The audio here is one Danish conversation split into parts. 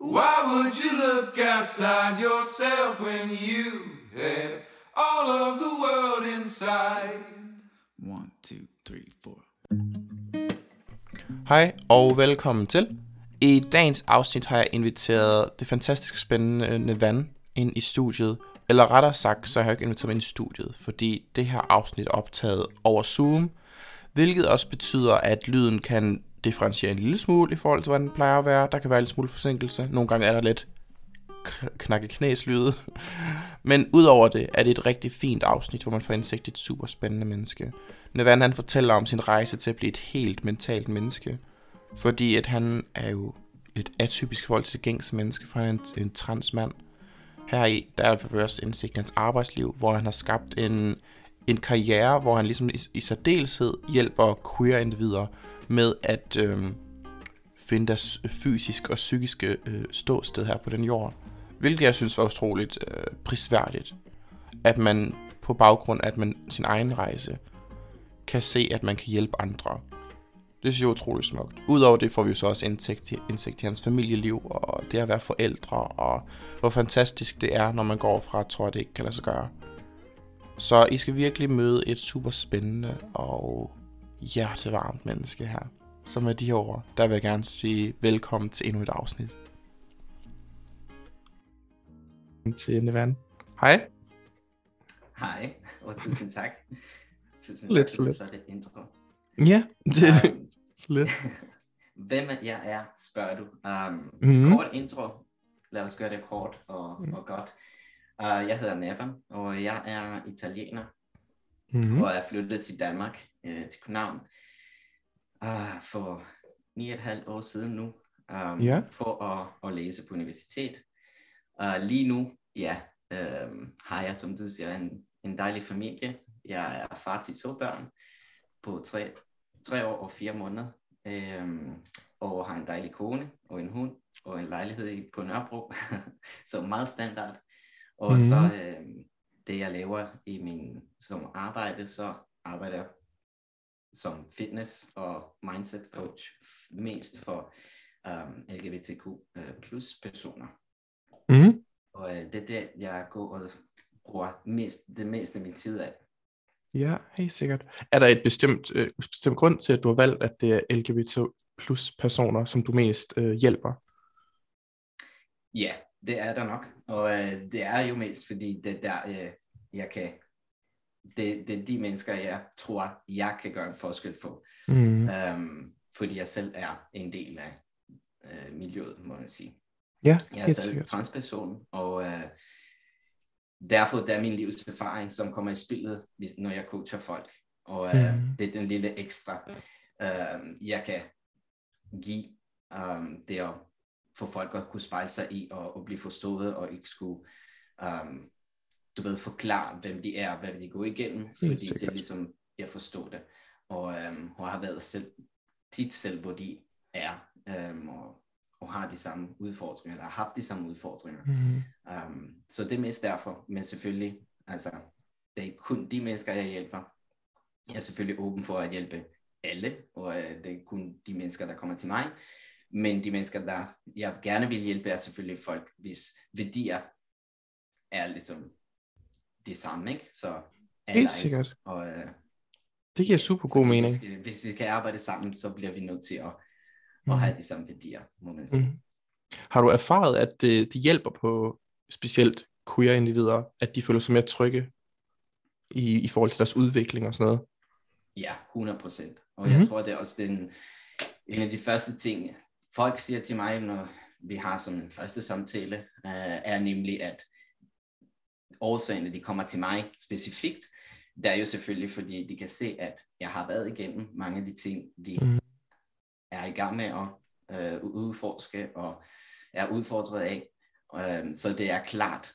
Why would you look outside yourself when you have all of the world inside? One, two, three, four. Hej og velkommen til. I dagens afsnit har jeg inviteret det fantastisk spændende Nevan ind i studiet. Eller rettere sagt, så har jeg ikke inviteret mig ind i studiet, fordi det her afsnit er optaget over Zoom, hvilket også betyder, at lyden kan differentiere en lille smule i forhold til, hvordan den plejer at være. Der kan være en lille smule forsinkelse. Nogle gange er der lidt knakke knæslyde. Men udover det, er det et rigtig fint afsnit, hvor man får indsigt i et super spændende menneske. Nevan han fortæller om sin rejse til at blive et helt mentalt menneske. Fordi at han er jo lidt atypisk forhold til det gængse menneske, for han er en, en transmand. Her i, der er der først indsigt i hans arbejdsliv, hvor han har skabt en, en karriere, hvor han ligesom i, i særdeleshed hjælper queer individer med at øh, finde deres fysiske og psykiske øh, ståsted her på den jord. Hvilket jeg synes var utroligt øh, prisværdigt. At man på baggrund af at man, sin egen rejse kan se, at man kan hjælpe andre. Det synes jeg er utroligt smukt. Udover det får vi jo så også indsigt i, indsigt i hans familieliv, og det at være forældre, og hvor fantastisk det er, når man går fra at tro, at det ikke kan lade sig gøre. Så I skal virkelig møde et super spændende og hjertevarmt menneske her. Så med de her ord, der vil jeg gerne sige velkommen til endnu et afsnit. Til Nevan. Hej. Hej, og tusind tak. Tusind Lidt tak for det intro. Ja, det Um, er lidt. hvem jeg er, spørger du. Um, Mhm. Kort intro. Lad os gøre det kort og, og godt. Uh, jeg hedder Nevan, og jeg er italiener, Mm. mm. og er flyttet til Danmark, uh, til København, uh, for ni og et halvt år siden nu, um, Ja. for at, at læse på universitet. Uh, lige nu, ja, um, har jeg, som du siger, en, en dejlig familie. Jeg er far til to børn på tre, tre år og fire måneder, um, og har en dejlig kone og en hund og en lejlighed i- på Nørrebro, så meget standard. Og mm. så øhm, det jeg laver i min som arbejde, så arbejder jeg som fitness og mindset coach mest for um, LGBTQ øh, plus personer. Mm. Og øh, det er det, jeg går og bruger mest, det meste af min tid af. Ja, helt sikkert. Er der et bestemt, øh, bestemt grund til, at du har valgt, at det er LGBT plus personer, som du mest øh, hjælper? Ja, det er der nok. Og øh, det er jo mest, fordi det er der, øh, jeg kan... Det, det er de mennesker, jeg tror, jeg kan gøre en forskel for. Mm. Øhm, fordi jeg selv er en del af øh, miljøet, må man sige. Ja, Jeg er selv sikkert. transperson, og øh, derfor det er min livserfaring, som kommer i spillet, hvis, når jeg coacher folk. Og øh, Mhm. det er den lille ekstra, øh, jeg kan give øh, det at få folk at kunne spejle sig i og, og blive forstået, og ikke skulle, øh, du ved, forklare, hvem de er, hvad de går igennem, fordi det sikkert. er ligesom, jeg forstår det. Og, øh, og har været selv, tit selv, hvor de er, øh, og, og har de samme udfordringer, eller har haft de samme udfordringer. Mm. Um, så det er mest derfor, men selvfølgelig, altså, det er ikke kun de mennesker, jeg hjælper. Jeg er selvfølgelig åben for at hjælpe alle, og uh, det er kun de mennesker, der kommer til mig. Men de mennesker, der jeg gerne vil hjælpe, er selvfølgelig folk, hvis værdier er ligesom de samme, ikke? Så allies. sikkert. Og, uh, Det giver super god mening. Hvis, hvis vi skal arbejde sammen, så bliver vi nødt til at, Mhm. at have de samme værdier, må man sige. Mm. Har du erfaret, at det, det hjælper på specielt queer individer, at de føler sig mere trygge i, i forhold til deres udvikling og sådan noget? Ja, 100 procent. Og Mhm. mm-hmm. jeg tror, det er også den, en af de første ting, folk siger til mig, når vi har sådan en første samtale, uh, er nemlig, at årsagen, at de kommer til mig specifikt, det er jo selvfølgelig, fordi de kan se, at jeg har været igennem mange af de ting, de mm. er i gang med at uh, udforske og er udfordret af. Uh, så det er klart,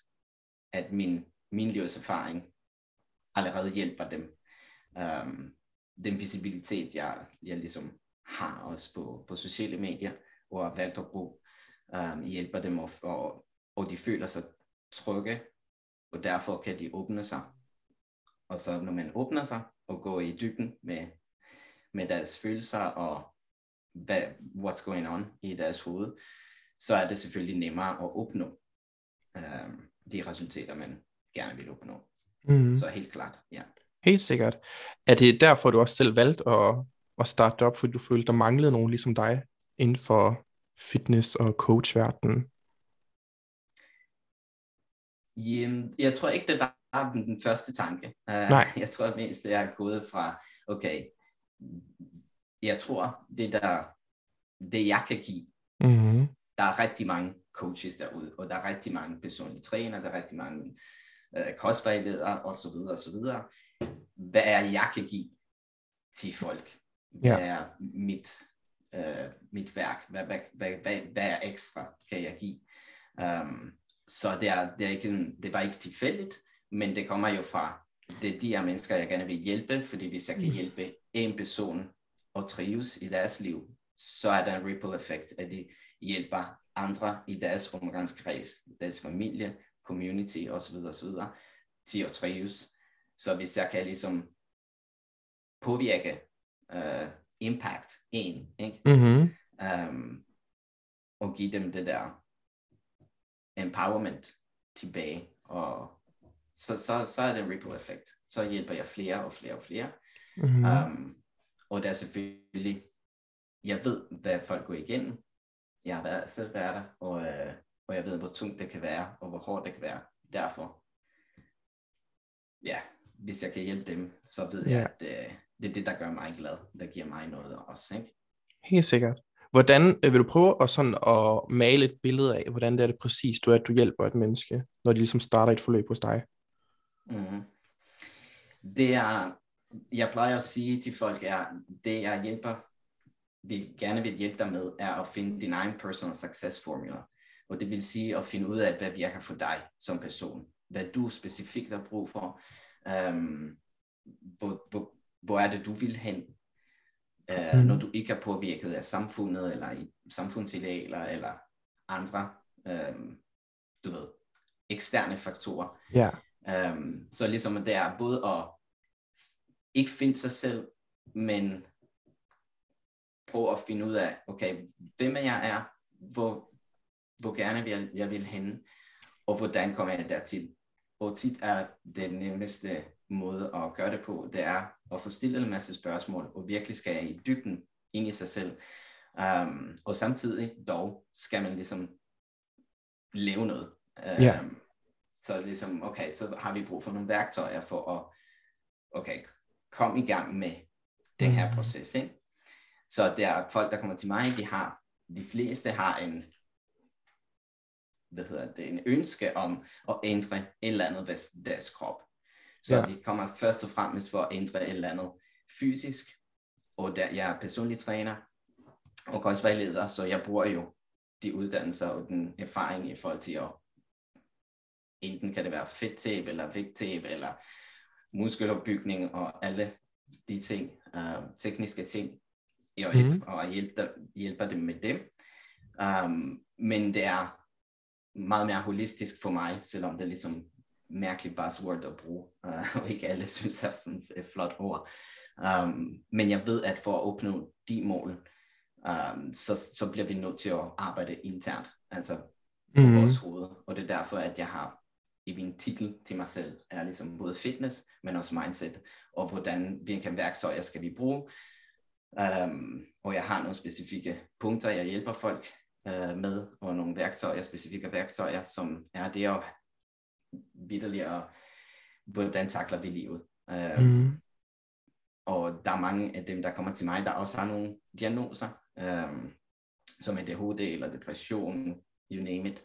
at min, min livserfaring allerede hjælper dem. Um, den visibilitet, jeg, jeg ligesom har også på, på sociale medier, og har valgt at bruge, um, hjælper dem, og, og, og de føler sig trygge, og derfor kan de åbne sig. Og så når man åbner sig og går i dybden med, med deres følelser og hvad, what's going on i deres hoved, så er det selvfølgelig nemmere at opnå øh, de resultater, man gerne vil opnå. Mm. Så helt klart, ja. Helt sikkert. Er det derfor, du også selv valgt at, at starte op, fordi du følte, der manglede nogen ligesom dig inden for fitness- og coachverdenen? Jamen, jeg tror ikke, det var den første tanke. Uh, Nej. Jeg tror mest, det er gået fra, okay, jeg tror, det der, det jeg kan give, Mm-hmm. der er rigtig mange coaches derude, og der er rigtig mange personlige trænere, der er rigtig mange øh, kostvejledere, og så videre, og så videre. Hvad er jeg kan give til folk? Hvad Ja. er mit, øh, mit værk? Hvad, hvad, hvad, hvad, hvad er ekstra, kan jeg give? Um, så det, er, det, er ikke det var ikke tilfældigt, men det kommer jo fra, det er de her mennesker, jeg gerne vil hjælpe, fordi hvis jeg kan hjælpe en person at trives i deres liv, så er der en ripple effect, at de hjælper andre i deres omgangskreds, deres familie, community osv. osv. til at trives. Så hvis jeg kan ligesom påvirke uh, impact en, ikke? Mm-hmm. Um, og give dem det der empowerment tilbage, og så, så, så er det en ripple effect. Så hjælper jeg flere og flere og flere. Mm-hmm. Um, og der er selvfølgelig, jeg ved, hvad folk går igennem. Jeg har været, selv været der, og, øh, og jeg ved, hvor tungt det kan være, og hvor hårdt det kan være. Derfor, ja, hvis jeg kan hjælpe dem, så ved Ja. jeg, at øh, det er det, der gør mig glad. Der giver mig noget også, ikke? Helt sikkert. Hvordan øh, vil du prøve at, sådan, at male et billede af, hvordan det er det præcis, du er, at du hjælper et menneske, når de ligesom starter et forløb hos dig? Mm. Det er, jeg plejer at sige til folk, er, det jeg hjælper, vil, gerne vil hjælpe dig med, er at finde din egen personal success formula. Og det vil sige at finde ud af, hvad virker for dig som person. Hvad du specifikt har brug for. Øhm, hvor, hvor, hvor er det, du vil hen? Uh, Mhm. Når du ikke er påvirket af samfundet, eller i samfundsidealer, eller andre, um, du ved, eksterne faktorer. Ja. Um, så ligesom det er både at ikke finde sig selv, men prøve at finde ud af, okay, hvem jeg er, hvor, hvor gerne vil jeg, jeg vil hen, og hvordan kommer jeg dertil. Og tit er den nemmeste måde at gøre det på, det er at få stillet en masse spørgsmål, og virkelig skal i dybden ind i sig selv. Um, og samtidig dog skal man ligesom leve noget. Um, så ligesom, okay, så har vi brug for nogle værktøjer for at, okay, komme i gang med den her Mhm. proces, ikke? Så der er folk, der kommer til mig, de har, de fleste har en, hvad hedder det, en ønske om at ændre et eller andet ved deres krop. Så Ja. de kommer først og fremmest for at ændre et eller andet fysisk, og der, jeg er personlig træner og kostvejleder, så jeg bruger jo de uddannelser og den erfaring i forhold til at enten kan det være fedttab eller vægttab eller muskelopbygning og alle de ting, uh, tekniske ting, og, Mhm. mm. og hjælper, hjælper dem med dem. Um, men det er meget mere holistisk for mig, selvom det ligesom mærkeligt buzzword at bruge, uh, og ikke alle synes er et- flot ord. Um, men jeg ved, at for at opnå de mål, um, så, så bliver vi nødt til at arbejde internt, altså på Mhm. mm. vores hoved. Og det er derfor, at jeg har i min titel til mig selv, er ligesom både fitness, men også mindset, og hvordan, hvilke værktøjer skal vi bruge. Um, og jeg har nogle specifikke punkter, jeg hjælper folk uh, med, og nogle værktøjer, specifikke værktøjer, som er det at vidderligt, og hvordan takler vi livet. Um, Mm. og der er mange af dem, der kommer til mig, der også har nogle diagnoser, um, som ADHD eller depression, you name it.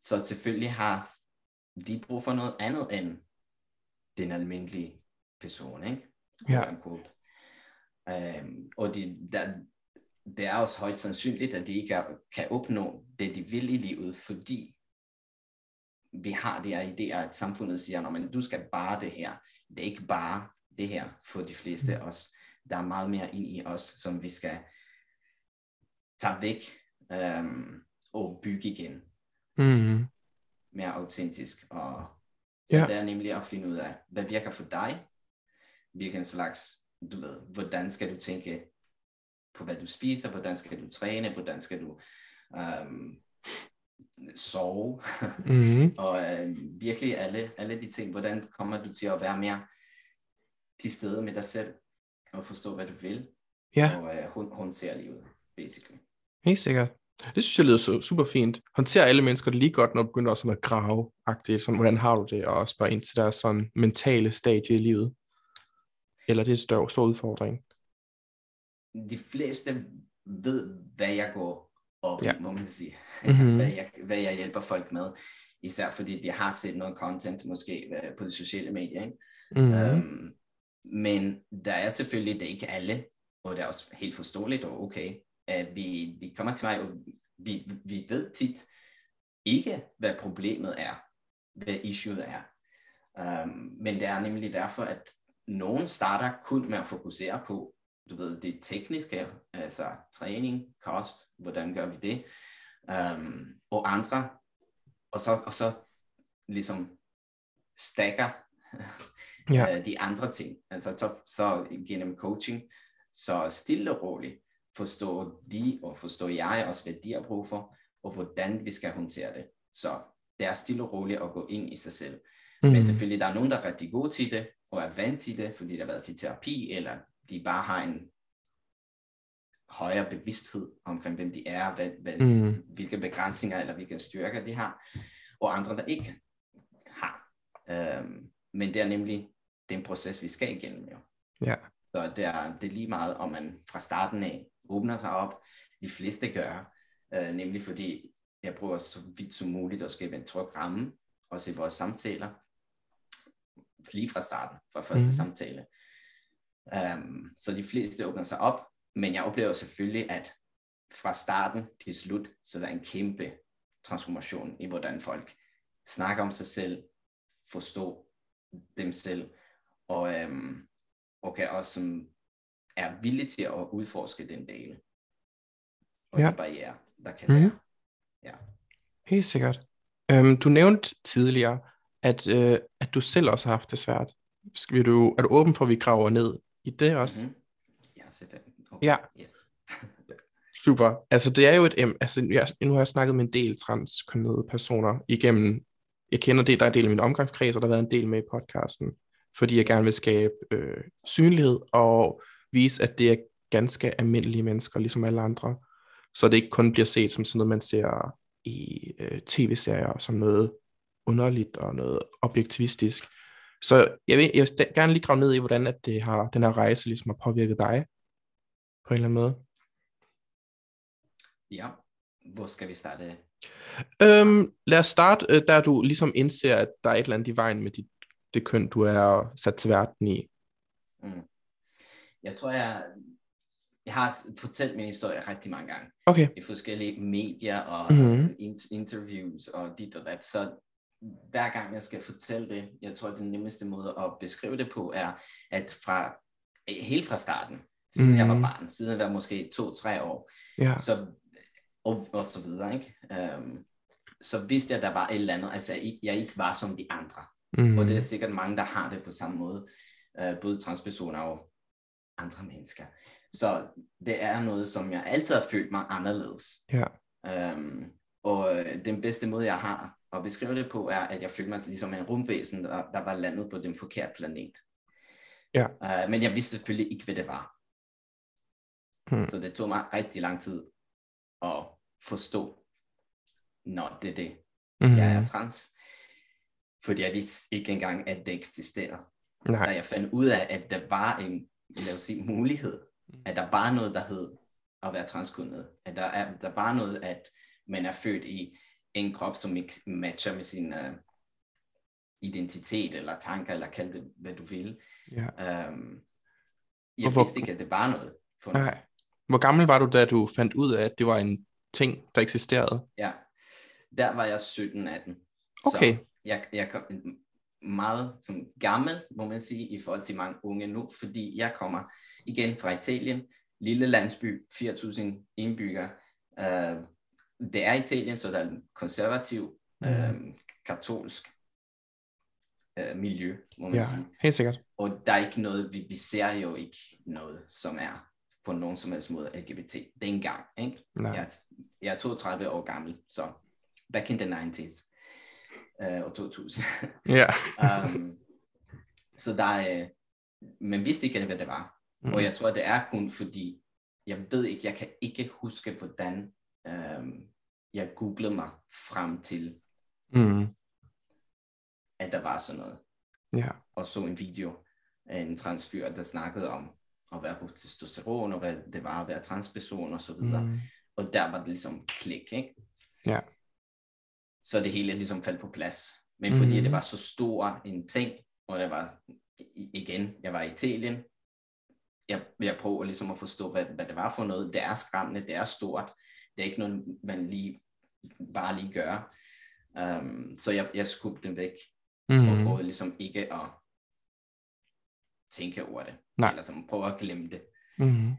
Så selvfølgelig har de brug for noget andet end den almindelige person, ikke? Ja. Unquote. Um, og de, der, det er også højt sandsynligt, at de ikke er, kan opnå det, de vil i livet, fordi vi har de her idéer, at samfundet siger, at du skal bare det her. Det er ikke bare det her for de fleste af os. Der er meget mere ind i os, som vi skal tage væk um, og bygge igen Mm. mere autentisk. Og så ja. det er nemlig at finde ud af, hvad virker for dig? Hvilken slags, du ved, hvordan skal du tænke på, hvad du spiser? Hvordan skal du træne? Hvordan skal du øhm, sove, Mm. og øh, virkelig alle, alle de ting. Hvordan kommer du til at være mere til stede med dig selv, og forstå, hvad du vil, Ja, og øh, hun, håndtere livet, basically. helt sikkert. Det synes jeg lyder så super fint. Håndterer alle mennesker det lige godt, når du begynder også at grave agtigt sådan, hvordan har du det, og spørge ind til deres sådan mentale stadie i livet? Eller det er en stor, stor udfordring? De fleste ved, hvad jeg går op Ja. må man sige. Mhm. hvad, jeg, hvad jeg hjælper folk med. Især fordi de har set noget content måske øh, på de sociale medier. Ikke? Mm. Øhm, men der er selvfølgelig, det er ikke alle, og det er også helt forståeligt og okay, at vi, de kommer til mig, og vi, vi ved tit ikke, hvad problemet er, hvad issueet er. Um, men det er nemlig derfor, at nogen starter kun med at fokusere på, du ved, det tekniske, altså træning, kost, hvordan gør vi det, um, og andre, og så, og så ligesom stakker Ja. øh, de andre ting. Altså så, så gennem coaching, så stille og roligt forstår de, og forstår jeg også, hvad de har brug for, og hvordan vi skal håndtere det. Så det er stille og roligt at gå ind i sig selv. Mm. Men selvfølgelig, der er nogen, der er rigtig gode til det, og er vant til det, fordi de har været til terapi, eller de bare har en højere bevidsthed omkring, hvem de er, hvad, hvad, Mm. hvilke begrænsninger eller hvilke styrker de har, og andre, der ikke har. Øhm, men det er nemlig den proces, vi skal igennem. Jo. Ja. Så det er, det er lige meget, om man fra starten af åbner sig op. De fleste gør, øh, nemlig fordi jeg prøver så vidt som muligt at skabe en tryg ramme, også i vores samtaler, lige fra starten, fra første mm. samtale. Um, så de fleste åbner sig op, men jeg oplever selvfølgelig, at fra starten til slut, så der er en kæmpe transformation i, hvordan folk snakker om sig selv, forstår dem selv, og, øhm, og kan også som, er villige til at udforske den del. Og Ja. de barriere, der kan være. Ja. Helt sikkert. Øhm, du nævnte tidligere, at, øh, at du selv også har haft det svært. Skal du, er du åben for, at vi graver ned i det også? Mm-hmm. Okay. Ja. Yes. Super. Altså, det er jo et em- altså, jeg, nu har jeg snakket med en del transkønnede personer igennem, jeg kender det, der er en del af min omgangskreds, og der har været en del med i podcasten, fordi jeg gerne vil skabe øh, synlighed og vise, at det er ganske almindelige mennesker, ligesom alle andre, så det ikke kun bliver set som sådan noget, man ser i øh, tv-serier, som noget underligt og noget objektivistisk. Så jeg vil, jeg vil gerne lige grave ned i, hvordan at det har, den her rejse ligesom har påvirket dig på en eller anden måde. Ja. Hvor skal vi starte? Øhm, lad os starte, øh, der du ligesom indser, at der er et eller andet i vejen med dit, det køn, du er sat til verden i. Mm. Jeg tror, jeg, jeg har fortalt min historie rigtig mange gange. Okay. i forskellige medier og Mhm. mm-hmm. interviews og dit og dat. Så hver gang jeg skal fortælle det, jeg tror, den nemmeste måde at beskrive det på er, at fra helt fra starten, siden mm. jeg var Mhm. barn, siden jeg var måske to-tre år, Ja. så, og, og så videre, ikke? Um, så vidste jeg, at der var et eller andet, altså jeg, jeg ikke var som de andre. Mm. Og det er sikkert mange, der har det på samme måde, uh, både transpersoner og andre mennesker. Så det er noget, som jeg altid har følt mig anderledes. Ja. Um, og den bedste måde, jeg har at beskrive det på, er, at jeg følte mig ligesom en rumvæsen, der, der var landet på den forkerte planet. Ja. Uh, men jeg vidste selvfølgelig ikke, hvad det var. Hmm. Så det tog mig rigtig lang tid at forstå, når det er det, Mm. jeg er trans. Fordi jeg vidste ikke engang, at det eksisterer. Da Nej. jeg fandt ud af, at der var en, lad os sige, mulighed, at der var noget, der hed at være transkønnet. At der, er, der var noget, at man er født i en krop, som ikke matcher med sin uh, identitet, eller tanker, eller kald det, hvad du vil. Ja. Og jeg hvor- vidste ikke, at det var noget. For. Nej. Hvor gammel var du, da du fandt ud af, at det var en ting, der eksisterede? Ja. Der var jeg 17-18. Okay. Så jeg, jeg kom meget som gammel, må man sige, i forhold til mange unge nu, fordi jeg kommer igen fra Italien, lille landsby, 4.000 indbyggere. Uh, det er Italien, så der er en konservativ, Mm. uh, katolsk uh, miljø, må man Ja, sige. helt sikkert. Og der er ikke noget, vi, vi ser jo ikke noget, som er på nogen som helst måde LGBT dengang. Ikke? Nej. Jeg, er- jeg er 32 år gammel, så back in the 90s uh, og 2000. Ja. um, så der er, øh, man vidste ikke, hvad det var. Mm. Og jeg tror, det er kun fordi, jeg ved ikke, jeg kan ikke huske, hvordan um, jeg googlede mig frem til, Mm. at der var sådan noget. Ja. Og så en video af en transfyr, der snakkede om at være på testosteron, og hvad det var at være transperson og så videre. Mm. Og der var det ligesom klik, ikke? Ja. Så det hele ligesom faldt på plads. Men fordi Mhm. det var så stor en ting, og det var, igen, jeg var i Italien, jeg, jeg prøver ligesom at forstå, hvad, hvad det var for noget. Det er skræmmende, det er stort. Det er ikke noget, man lige bare lige gør. Um, så jeg, jeg skubbede den væk, og Mm. prøvede ligesom ikke at tænke over det. Nej. Eller sådan prøve at glemme det. Mm.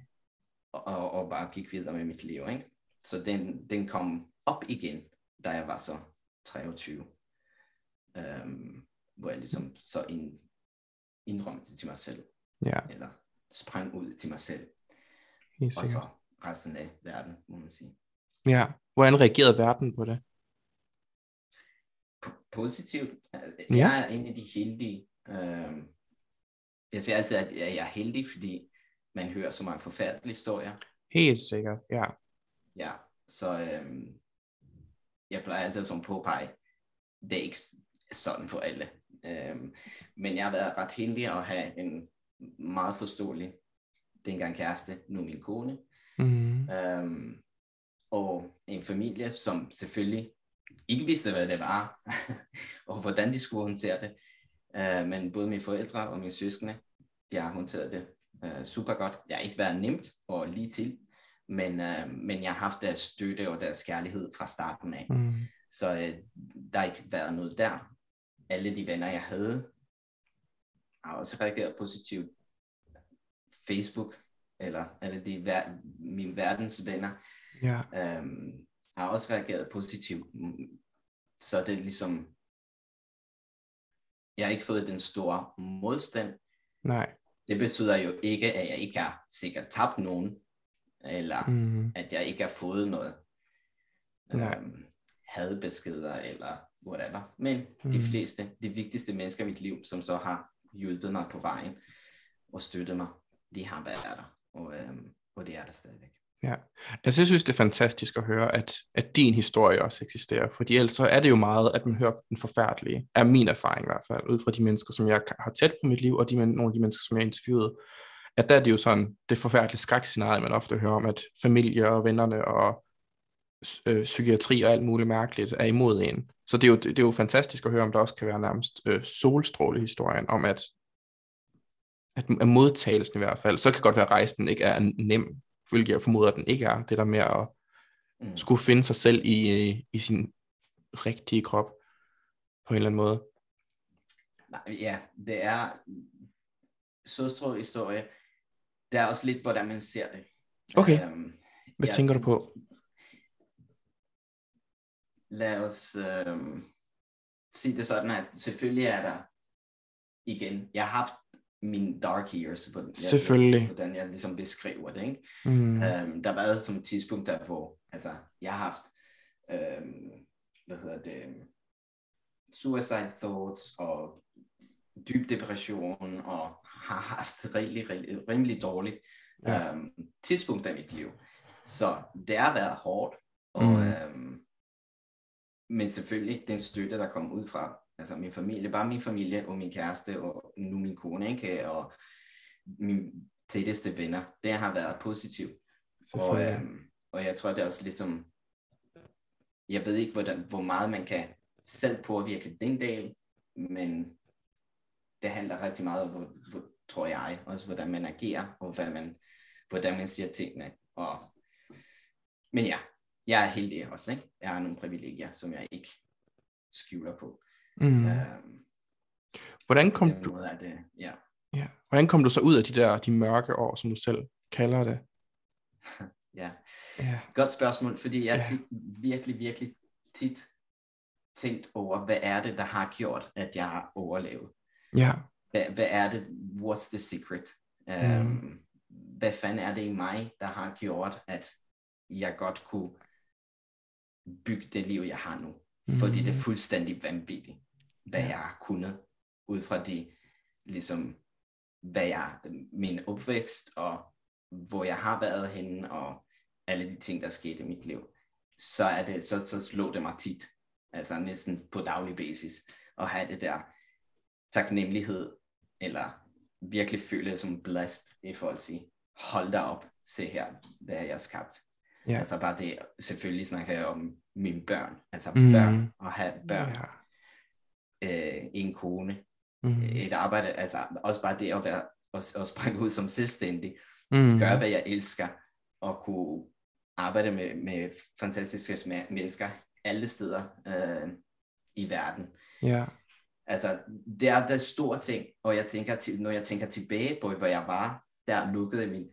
og, og, og bare gik videre med mit liv. Ikke? Så den, den kom op igen, da jeg var så 23. Øhm, hvor jeg ligesom så ind, indrømte til mig selv, Ja, eller sprang ud til mig selv, helt og så resten af verden, må man sige. Ja. Hvordan reagerede verden på det? P- positivt. Altså, Ja. Jeg er en af de heldige. Øhm, jeg siger altid, at jeg er heldig, fordi man hører så mange forfærdelige historier. Helt sikkert, ja. Ja, så øhm, jeg plejer altid som påpege, det er ikke sådan for alle. Øhm, men jeg har været ret heldig at have en meget forståelig, dengang kæreste, nu min kone, Mm. øhm, og en familie, som selvfølgelig ikke vidste, hvad det var, og hvordan de skulle håndtere det. Øh, men både mine forældre og mine søskende, de har håndteret det øh, super godt. Det har ikke været nemt og lige til, men, øh, men jeg har haft deres støtte og deres kærlighed fra starten af. Mm. Så øh, der har ikke været noget der. Alle de venner, jeg havde, har også reageret positivt. Facebook, eller alle de ver- mine verdens venner, Ja, øhm, har også reageret positivt. Så det er ligesom, jeg har ikke fået den store modstand. nej. Det betyder jo ikke, at jeg ikke har sikkert tabt nogen, eller Mm. at jeg ikke har fået noget Nej. øhm, hadbeskeder eller whatever. Men Mm. de fleste, de vigtigste mennesker i mit liv, som så har hjulpet mig på vejen og støttet mig, de har været der, og, øhm, og det er der stadigvæk. Ja, altså jeg synes, det er fantastisk at høre, at, at din historie også eksisterer, fordi ellers så er det jo meget, at man hører den forfærdelige, er min erfaring i hvert fald, ud fra de mennesker, som jeg har tæt på mit liv, og de, nogle af de mennesker, som jeg har interviewet, at der er det jo sådan, det forfærdelige skrækscenarie, man ofte hører om, at familie og vennerne og øh, psykiatri og alt muligt mærkeligt er imod en. Så det er, jo, det, det er jo fantastisk at høre, om der også kan være nærmest øh, solstrålehistorien om, at, at, at modtagelsen i hvert fald, så kan godt være, at rejsen ikke er nem, hvilket jeg formoder, at den ikke er. Det der med at Mm. skulle finde sig selv i, i sin rigtige krop, på en eller anden måde. Nej, ja, det er søstre historie. Det er også lidt, hvordan man ser det. Okay. Øhm, Hvad jeg- tænker du på? Lad os øhm, sige det sådan, at selvfølgelig er der igen, jeg har haft mine dark years, på, jeg, Selvfølgelig. hvordan jeg ligesom beskriver det. Ikke? Mm. Øhm, der har været som et tidspunkt, der, hvor altså, jeg har haft øhm, hvad hedder det, suicide thoughts og dyb depression og har haft rigtig, rigtig, rimelig dårligt Ja. øhm, tidspunkt af mit liv. Så det har været hårdt, og, mm. øhm, men selvfølgelig den støtte, der kom ud fra altså min familie, bare min familie og min kæreste og nu min kone, ikke? og mine tætteste venner, det har været positivt. Og, øhm, og jeg tror, det er også ligesom, jeg ved ikke, hvordan, hvor meget man kan selv påvirke den del, men det handler rigtig meget om, hvor, hvor, tror jeg, også hvordan man agerer, og hvad man, hvordan man siger tingene. Og, men ja, jeg er heldig også, ikke? Jeg har nogle privilegier, som jeg ikke skjuler på. Mm. Øhm, Hvordan, kom du, måde det, ja. ja. Hvordan kom du så ud af de der de mørke år, som du selv kalder det? ja. Ja. Godt spørgsmål, fordi jeg Ja. tit, virkelig, virkelig tit tænkt over, hvad er det, der har gjort, at jeg har overlevet? Ja. Hvad, hvad er det? What's the secret? Mm. Um, hvad fanden er det i mig, der har gjort, at jeg godt kunne bygge det liv, jeg har nu. Fordi det er fuldstændig vanvittigt, hvad jeg har kunnet, ud fra det, ligesom, hvad jeg, min opvækst, og hvor jeg har været henne, og alle de ting, der er sket i mit liv, så, er det, så, så slår det mig tit, altså næsten på daglig basis, at have det der taknemmelighed, eller virkelig føle det som blessed i forhold til, hold da op, se her, hvad jeg har skabt. Ja. Altså bare det, selvfølgelig snakker jeg om mine børn, altså Mhm. børn, og have børn, Ja. Øh, en kone, Mm. et arbejde, altså også bare det at være, at, at springe ud som selvstændig, Mm. gøre hvad jeg elsker, og kunne arbejde med, med fantastiske mennesker alle steder øh, i verden. Ja. Altså, det er der store ting, og jeg tænker til, når jeg tænker tilbage på, hvor jeg var, der lukkede min,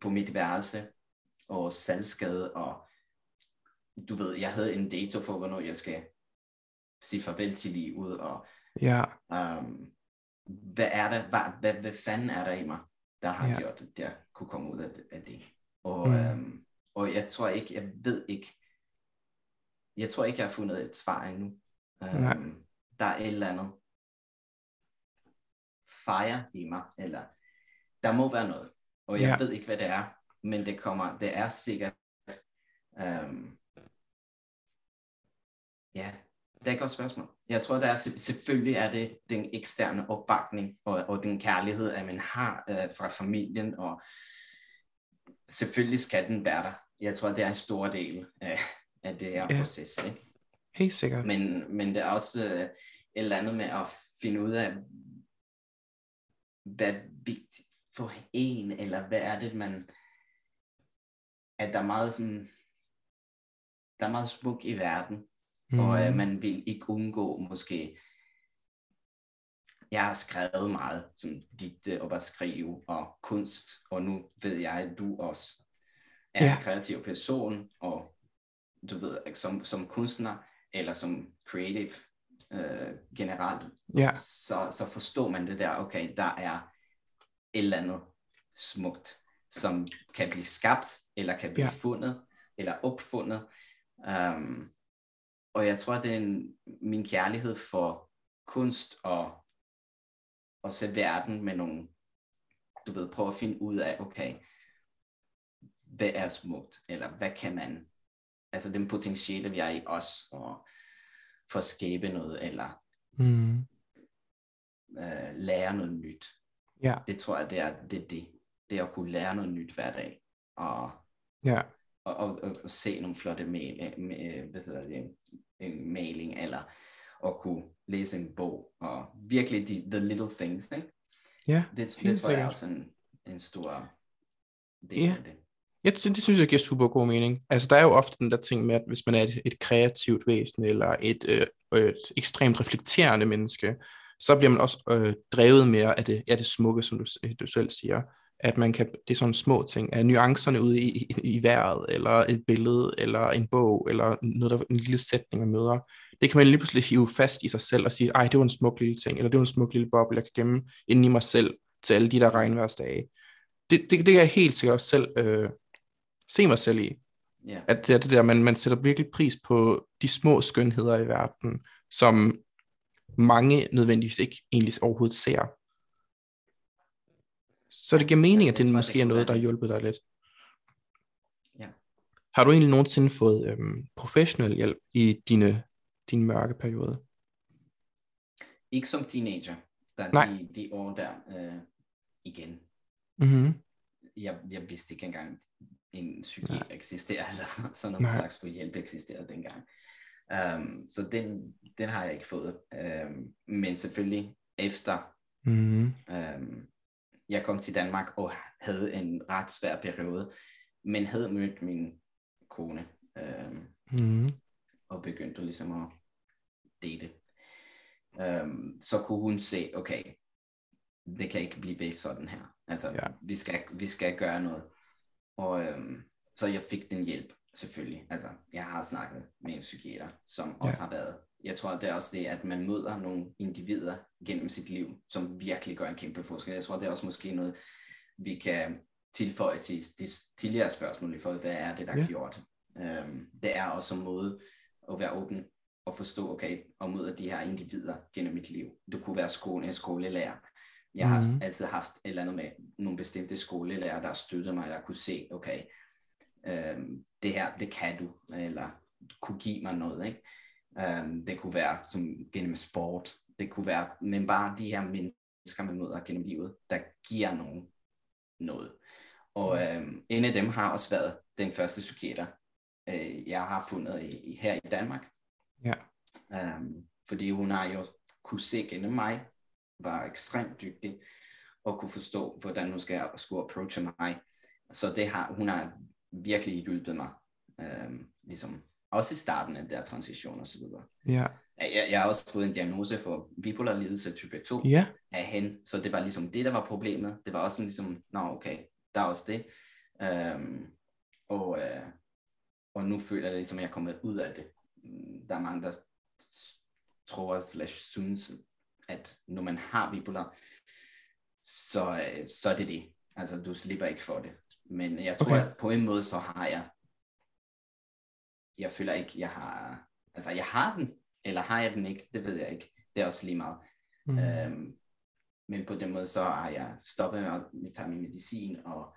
på mit værelse, og salgskade, og du ved, jeg havde en dato for, hvornår jeg skal sige farvel til livet, og Ja. um, hvad er der, hvad, hvad, hvad fanden er der i mig, der har Ja. gjort, at jeg kunne komme ud af det. Af det. Og, Mm. um, og jeg tror ikke, jeg ved ikke, jeg tror ikke, jeg har fundet et svar endnu. Nej. Um, der er et eller andet fire i mig, eller der må være noget, og jeg Ja. ved ikke, hvad det er, men det kommer, det er sikkert, um, ja, det er et godt spørgsmål. Jeg tror, der er, se- selvfølgelig er det den eksterne opbakning og, og den kærlighed, at man har øh, fra familien, og selvfølgelig skal den være der. Jeg tror, det er en stor del af, af det her Ja. proces. Ikke? Helt sikkert. Men, men det er også øh, et eller andet med at finde ud af, hvad er vigtigt for en, eller hvad er det, man... At der er meget sådan... Der er meget smuk i verden, mm. og øh, man vil ikke undgå måske... Jeg har skrevet meget som digte og bare skrive og kunst, og nu ved jeg, at du også er Ja. en kreativ person, og du ved, som, som kunstner, eller som creative øh, generelt, Ja. så, så forstår man det der, okay, der er et eller andet smukt, som kan blive skabt, eller kan blive ja. fundet, eller opfundet. Um, og jeg tror, det er en, min kærlighed for kunst og, og se verden med nogle, du ved, prøve at finde ud af, okay, hvad er smukt, eller hvad kan man, altså den potentiale, vi er i os, og for at skabe noget, eller Mm. øh, lære noget nyt. Ja. Det tror jeg, det er det, det. det er at kunne lære noget nyt hver dag, og, Ja. Og, og, og, og se nogle flotte mail, med, hvad hedder det, en mailing, eller at kunne læse en bog, og virkelig de the little things, ikke? Ja. Det, det tror jeg er også en, en stor del Ja. af det. Jeg, det synes jeg giver super god mening. Altså, der er jo ofte den der ting med, at hvis man er et, et kreativt væsen, eller et, øh, et ekstremt reflekterende menneske, så bliver man også øh, drevet mere af det, af det smukke, som du, du selv siger. At man kan, det er sådan små ting, af nuancerne ude i, i, i vejret, eller et billede, eller en bog, eller noget, der, en lille sætning, man møder. Det kan man lige pludselig hive fast i sig selv og sige, ej, det var en smuk lille ting, eller det var en smuk lille boble, jeg kan gemme inde i mig selv til alle de der regnværsdage. Det, det, det kan jeg helt sikkert også selv øh, se mig selv i. Ja. At det er det der, man, man sætter virkelig pris på de små skønheder i verden, som mange nødvendigvis ikke egentlig overhovedet ser. Så det giver mening, at det måske er noget, der har hjulpet dig lidt. Ja. Har du egentlig nogensinde fået øhm, professionel hjælp i dine, dine mørke perioder? Ikke som teenager, der Nej. de, de år der øh, igen. Mm-hmm. Jeg, jeg vidste ikke engang, en psykiater eksisterer, eller så, sådan Nej. noget slags for hjælp eksisterede dengang. Um, så den, den har jeg ikke fået. Um, men selvfølgelig efter Mm-hmm. um, jeg kom til Danmark og havde en ret svær periode, men havde mødt min kone um, Mm-hmm. og begyndte ligesom at date. Um, så kunne hun se, okay, det kan ikke blive sådan her. Altså, Ja. vi, skal, vi skal gøre noget. Og um, så jeg fik den hjælp, selvfølgelig. Altså, jeg har snakket med en psykiater, som Ja. også har været. Jeg tror, det er også det, at man møder nogle individer gennem sit liv, som virkelig gør en kæmpe forskel. Jeg tror, det er også måske noget, vi kan tilføje til de tidligere spørgsmål i forhold hvad er det, der er Ja. gjort. Øhm, det er også en måde at være åben og forstå, okay, og møde de her individer gennem mit liv. Du kunne være skole, en skolelærer. Jeg har Mhm. haft, altid haft et eller andet med nogle bestemte skolelærer, der støttede mig, der kunne se, okay, øhm, det her, det kan du, eller kunne give mig noget, ikke? Øhm, det kunne være som gennem sport, det kunne være, men bare de her mennesker, man møder gennem livet, der giver nogen noget. Og øhm, en af dem har også været den første psykiater, øh, jeg har fundet i, i, her i Danmark. Ja. Øhm, fordi hun har jo kunne se gennem mig, var ekstremt dygtig, og kunne forstå, hvordan hun skal, skulle approache mig. Så det har, hun har virkelig hjulpet mig, øhm, ligesom, også i starten af der transition og så videre. Ja. Jeg, jeg har også fået en diagnose for bipolar lidelse type 2 Ja. af hende, så det var ligesom det, der var problemet. Det var også sådan ligesom, nå okay, der er også det. Øhm, og, øh, og nu føler jeg ligesom, at jeg er kommet ud af det. Der er mange, der tror slash synes, at når man har bipolar, så, øh, så er det det. Altså, du slipper ikke for det. Men jeg tror, okay. at på en måde, så har jeg, jeg føler ikke, jeg har, altså jeg har den, eller har jeg den ikke, det ved jeg ikke. Det er også lige meget. Mm. Øhm, men på den måde, så har jeg stoppet med at tage min medicin, og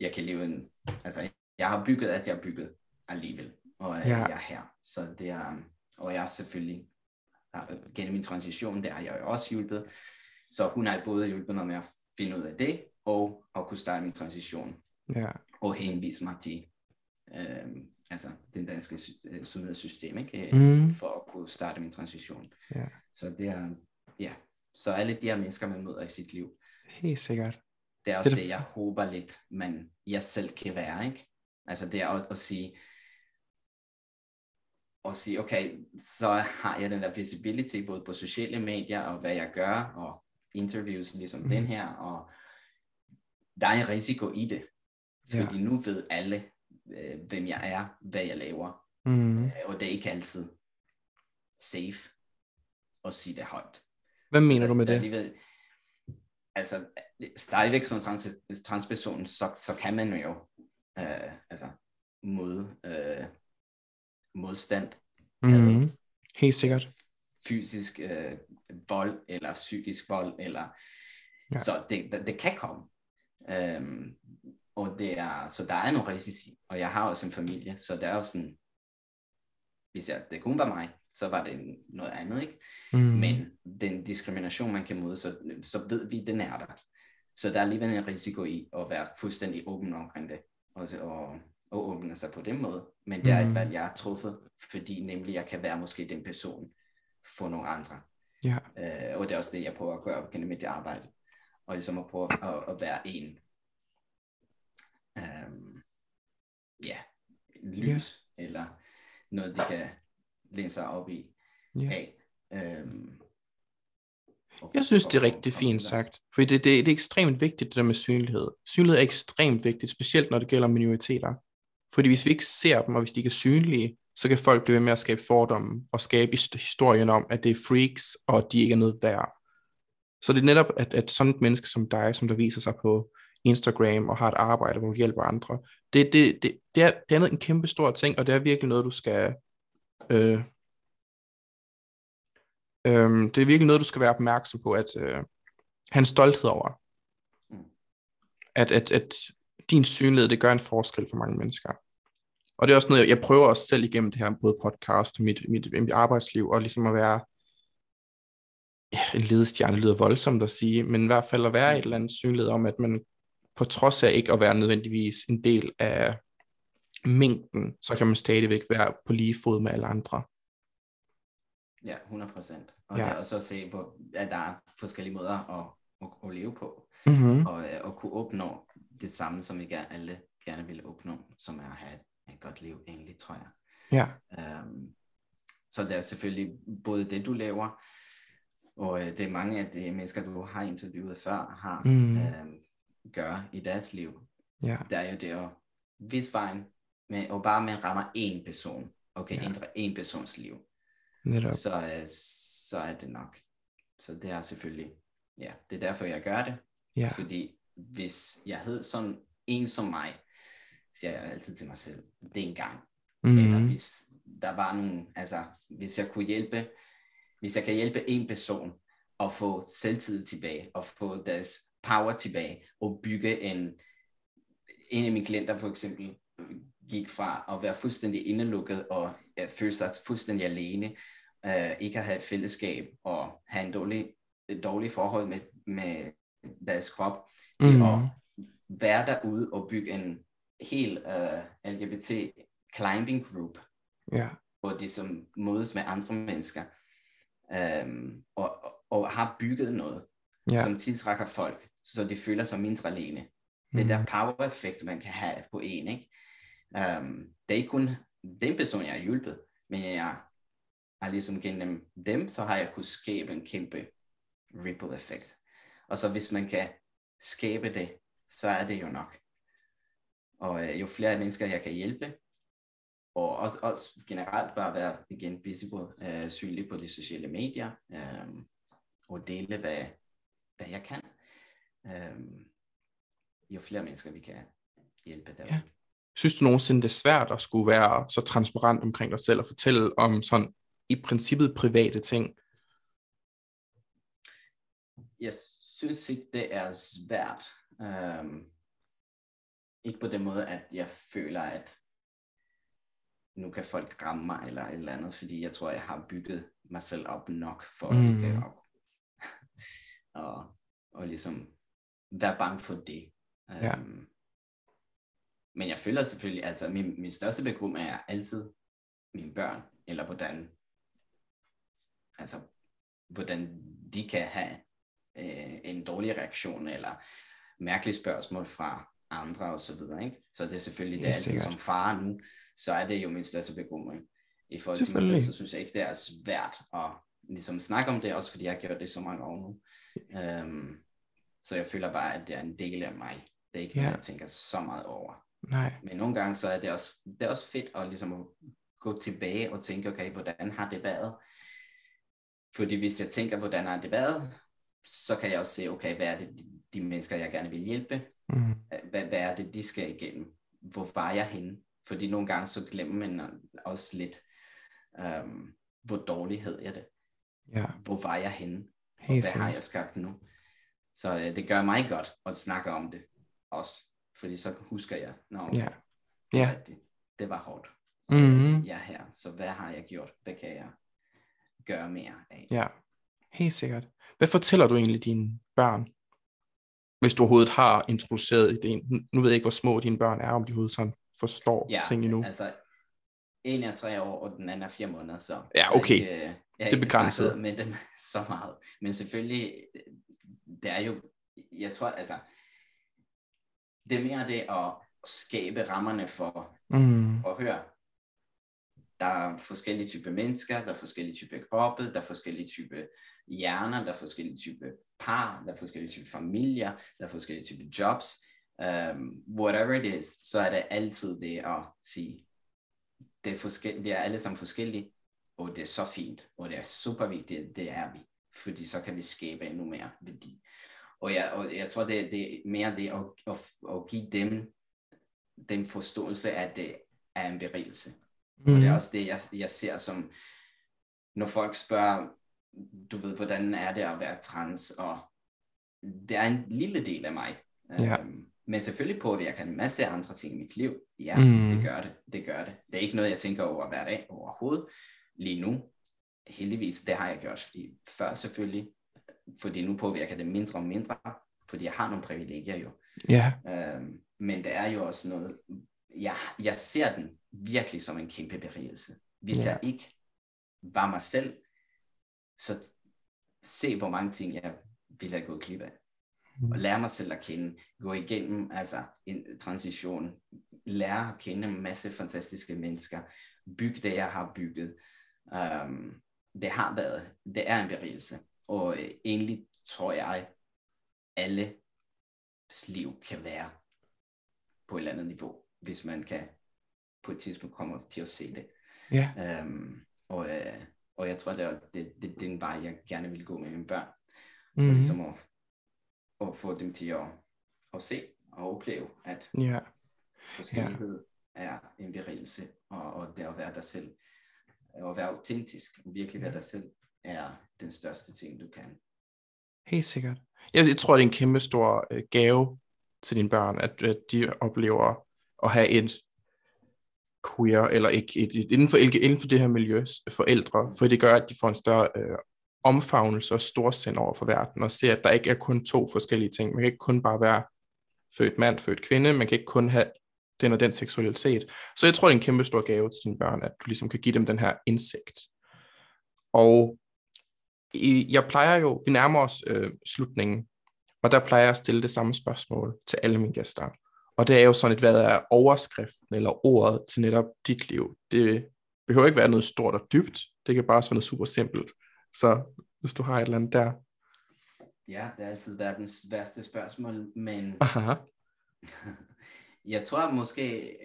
jeg kan leve en, altså jeg har bygget, at jeg har bygget alligevel, og Ja. jeg er her. Så det er, og jeg er selvfølgelig, gennem min transition, der har jeg jo også hjulpet. Så hun har både hjulpet mig med at finde ud af det, og at kunne starte min transition, Ja. og henvise mig til øhm, altså det danske sy- øh, sundhedssystem, ikke? Mm. for at kunne starte min transition. Ja. Så det er, ja, så alle de her mennesker, man møder i sit liv, Helt sikkert. det er også Det det, jeg håber lidt, man, jeg selv kan være, ikke? Altså det er også at sige, at sige, okay, så har jeg den der visibility både på sociale medier og hvad jeg gør, og interviews ligesom mm. den her, og der er en risiko i det, Ja. fordi nu ved alle, øh, hvem jeg er, hvad jeg laver, Mm. øh, og det er ikke altid safe at sige det højt. Hvad Så mener der- du med det? Alligevel, altså, stadigvæk som trans, transperson, så, så kan man jo øh, altså, mod, øh, modstand, Mm. Helt sikkert. fysisk øh, vold, eller psykisk vold, eller ja. så det, det, det kan komme. Øhm, og det er, så der er nogle risici, og jeg har også en familie, så det er jo sådan, hvis jeg, det kun var mig, så var det noget andet, ikke? Mm. Men den diskrimination, man kan møde, så, så ved vi, den er der. Så der er alligevel en risiko i at være fuldstændig åben omkring det, og, og, og åbne sig på den måde. Men det er Mm. et valg, jeg har truffet, fordi nemlig jeg kan være måske den person for nogle andre. Ja. Øh, og det er også det, jeg prøver at gøre gennem mit arbejde. Og ligesom at prøve at, at være en, øhm, ja, lys, eller noget, de kan læne sig op i Ja. af. Øhm, Jeg synes, det er rigtig fint sagt. For det, det, det er ekstremt vigtigt, det der med synlighed. Synlighed er ekstremt vigtigt, specielt når det gælder minoriteter. Fordi hvis vi ikke ser dem, og hvis de ikke er synlige, så kan folk blive ved med at skabe fordomme og skabe his- historien om, at det er freaks, og de ikke er noget værd. Så det er netop, at, at sådan et menneske som dig, som der viser sig på Instagram og har et arbejde, hvor du hjælper andre, det, det, det, det, er, det er en kæmpe stor ting, og det er virkelig noget, du skal... Øh, Øhm, det er virkelig noget, du skal være opmærksom på, at øh, have en stolthed over. Mm. At, at, at din synlighed, det gør en forskel for mange mennesker. Og det er også noget, jeg, jeg prøver også selv igennem det her, både podcast og mit, mit, mit arbejdsliv, og ligesom at være ja, en ledestjerne lyder voldsomt at sige, men i hvert fald at være et eller andet synlighed om, at man på trods af ikke at være nødvendigvis en del af mængden, så kan man stadigvæk være på lige fod med alle andre. Ja, 100 procent. Og Ja. ja. også at se, hvor, at der er forskellige måder at, at, at leve på, Mm-hmm. og øh, at kunne opnå det samme, som vi gerne, alle gerne vil opnå, som er at have et, et godt liv egentlig, tror jeg. Ja. Um, så det er selvfølgelig både det, du laver, og øh, det er mange af de mennesker, du har interviewet før, har Mm. øhm, gør i deres liv. Ja. Det er jo det at vise vejen, med, og bare man rammer én person, og kan Ja. ændre én persons liv, Netop. så, øh, så er det nok. Så det er selvfølgelig, ja, det er derfor, jeg gør det. Ja. Fordi hvis jeg havde sådan en som mig, siger jeg altid til mig selv, det er en gang. Mm. Eller hvis der var nogen, altså hvis jeg kunne hjælpe, hvis jeg kan hjælpe en person at få selvtid tilbage, og få deres power tilbage, og bygge en, en af mine klienter for eksempel, gik fra at være fuldstændig indelukket og uh, føle sig fuldstændig alene, uh, ikke at have et fællesskab og have en dårlig, et dårligt forhold med, med deres krop, til Mm. at være derude og bygge en helt uh, LGBT climbing group, Ja. hvor de som mødes med andre mennesker, um, og, og, og har bygget noget, ja. som tiltrækker folk, så de føler sig mindre alene. Det der power-effekt, man kan have på en, ikke? Um, det er ikke kun den person, jeg har hjulpet, men jeg har ligesom gennem dem, så har jeg kunnet skabe en kæmpe ripple effekt. Og så hvis man kan skabe det, så er det jo nok. Og øh, jo flere mennesker, jeg kan hjælpe, og også, også generelt bare være igen visible, øh, synlig på de sociale medier, øh, og dele, hvad, hvad jeg kan. Øh, jo flere mennesker, vi kan hjælpe derude. Ja. Synes du nogensinde, det er svært at skulle være så transparent omkring dig selv og fortælle om sådan i princippet private ting? jeg synes ikke, det er svært. Um, ikke på den måde, at jeg føler, at nu kan folk ramme mig eller et eller andet, fordi jeg tror, jeg har bygget mig selv op nok for mm. ikke at og, og ligesom være bange for det. Ja. Um, men jeg føler selvfølgelig, altså min, min største bekymring er altid mine børn, eller hvordan, altså hvordan de kan have øh, en dårlig reaktion, eller mærkelige spørgsmål fra andre og så videre, ikke? Så det er selvfølgelig, det er altid sikkert. som far nu, så er det jo min største bekymring. I forhold til mig selv, så synes jeg ikke, det er svært at ligesom snakke om det, også fordi jeg har gjort det så mange år nu. Um, så jeg føler bare, at det er en del af mig. Det er ikke noget, Ja. jeg tænker så meget over. Nej. Men nogle gange så er det også, det er også fedt at, ligesom at gå tilbage og tænke, okay, hvordan har det været? Fordi hvis jeg tænker, hvordan har det været, så kan jeg også se, okay, hvad er det, de, de mennesker, jeg gerne vil hjælpe, Mm. hvad, hvad er det, de skal igennem? Hvor var jeg henne? Fordi nogle gange så glemmer man også lidt, um, hvor dårlig hed jeg det? Ja, Hvor var jeg henne? Og helt hvad har jeg skabt nu? Så øh, det gør mig godt at snakke om det også. Fordi så husker jeg, nå, okay, Ja. Ja. det, det var hårdt. Mhm. Jeg er her, så hvad har jeg gjort? Hvad kan jeg gøre mere af? Ja, helt sikkert. Hvad fortæller du egentlig dine børn? Hvis du overhovedet har introduceret ideen. Nu- Nu ved jeg ikke, hvor små dine børn er, om de overhovedet sådan forstår Ja, ting endnu. altså, en er tre år, og den anden er fire måneder, så... Ja, jeg er okay. Ikke, øh, jeg er er begrænset. med dem så meget. Men selvfølgelig, øh, det er jo... Jeg tror, altså... Det er mere det at skabe rammerne for Mm. at høre. Der er forskellige typer mennesker, der er forskellige typer kroppe, der er forskellige typer hjerner, der er forskellige typer par, der er forskellige typer familier, der er forskellige typer jobs. Um, whatever it is, så er det altid det at sige, det er forskel- vi er alle sammen forskellige, og det er så fint, og det er super vigtigt, det er vi, fordi så kan vi skabe endnu mere værdi. Og jeg, og jeg tror, det, det er mere det at, at, at give dem den forståelse, at det er en berigelse. Og det er Mm. også det, jeg, jeg ser som, når folk spørger, du ved, hvordan er det at være trans, og det er en lille del af mig. Ja. Øhm, men selvfølgelig påvirker en masse andre ting i mit liv. Ja, Mm. mm. det gør det. Det gør det. Det er ikke noget, jeg tænker over hver dag overhovedet. Lige nu, heldigvis, det har jeg gjort fordi før selvfølgelig, fordi nu påvirker det mindre og mindre, fordi jeg har nogle privilegier jo. Ja, Øhm, men det er jo også noget, jeg, jeg ser den virkelig som en kæmpe berigelse. Hvis Ja. jeg ikke var mig selv, så se hvor mange ting jeg ville have gået glip af. Mm. Og lære mig selv at kende, gå igennem altså en transition, lære at kende en masse fantastiske mennesker, bygge det, jeg har bygget. Um, det har været, det er en berigelse. Og øh, egentlig tror jeg, alle liv kan være på et eller andet niveau, hvis man kan på et tidspunkt komme til at se det. ja, Um, og, øh, og jeg tror, det er, det, det, det er en vej, jeg gerne vil gå med mine børn. mm. Mm. Ligesom at, at få dem til at, at se at opleve, at Ja. forskellighed er en berigelse, og, og det at være dig selv, og at være autentisk, virkelig være dig selv, er den største ting, du kan. Helt sikkert. Jeg, jeg tror, det er en kæmpe stor øh, gave til dine børn, at, at de oplever at have et queer, eller ikke et, et, inden, for, inden for det her miljø, forældre, for det gør, at de får en større øh, omfavnelse og storsind over for verden, og ser, at der ikke er kun to forskellige ting. Man kan ikke kun bare være født mand, født kvinde, man kan ikke kun have den og den seksualitet. Så jeg tror, det er en kæmpe stor gave til dine børn, at du ligesom kan give dem den her indsigt. Og jeg plejer jo, vi nærmer os øh, slutningen, og der plejer jeg at stille det samme spørgsmål til alle mine gæster. Og det er jo sådan et, hvad er overskriften eller ordet til netop dit liv. Det behøver ikke være noget stort og dybt, det kan bare være noget super simpelt. Så hvis du har et eller andet der. Ja, det er altid verdens værste spørgsmål, men Aha. jeg tror måske,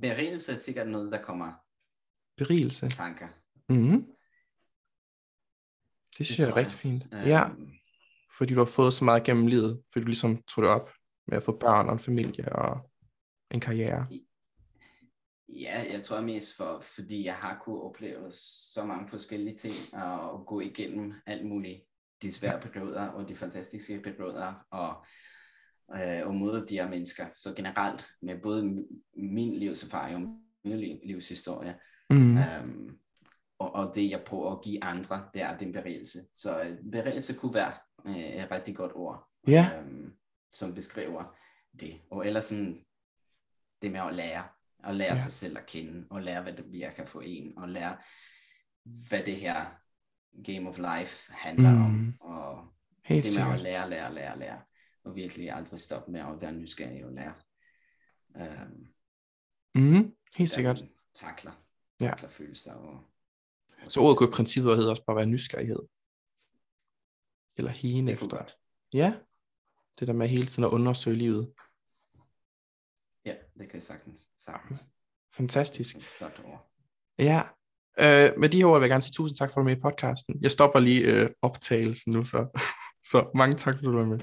berigelse er sikkert noget, der kommer Berigelse. tanker. Mm-hmm. Det synes jeg er jeg. rigtig fint. Ja, Øhm, fordi du har fået så meget gennem livet, fordi du ligesom tog det op med at få børn og en familie og en karriere. Ja, jeg tror mest for, fordi jeg har kunnet opleve så mange forskellige ting og, og gå igennem alt muligt. De svære perioder og de fantastiske perioder og, øh, og møde de her mennesker. Så generelt med både min livserfaring og min liv- livshistorie, Mm. øhm, og, og det jeg prøver at give andre, det er den berigelse. Så øh, berigelse kunne være øh, et rigtig godt ord, Ja. øhm, som beskriver det. Og ellers sådan det med at lære, at lære ja. sig selv at kende, og lære, hvad det virker for en, og lære, hvad det her game of life handler mm. Om, og Helt det med at sikkert. lære, lære, lære, lære, og virkelig aldrig stoppe med at være nysgerrig og lære. Øhm, Mm. Helt sikkert. man Takler, Ja. takler følelser. Og, og Så ordet kunne i princippet hedde også bare være nysgerrighed. Eller kunne efter. godt. Ja. Det der med hele tiden at undersøge livet. Ja, det kan jeg sagtens. sagtens. Fantastisk. Er Flot ord. Ja. Øh, med de her ord vil jeg gerne sige tusind tak for at du med i podcasten. Jeg stopper lige øh, optagelsen nu, så. så mange tak, for at du var med.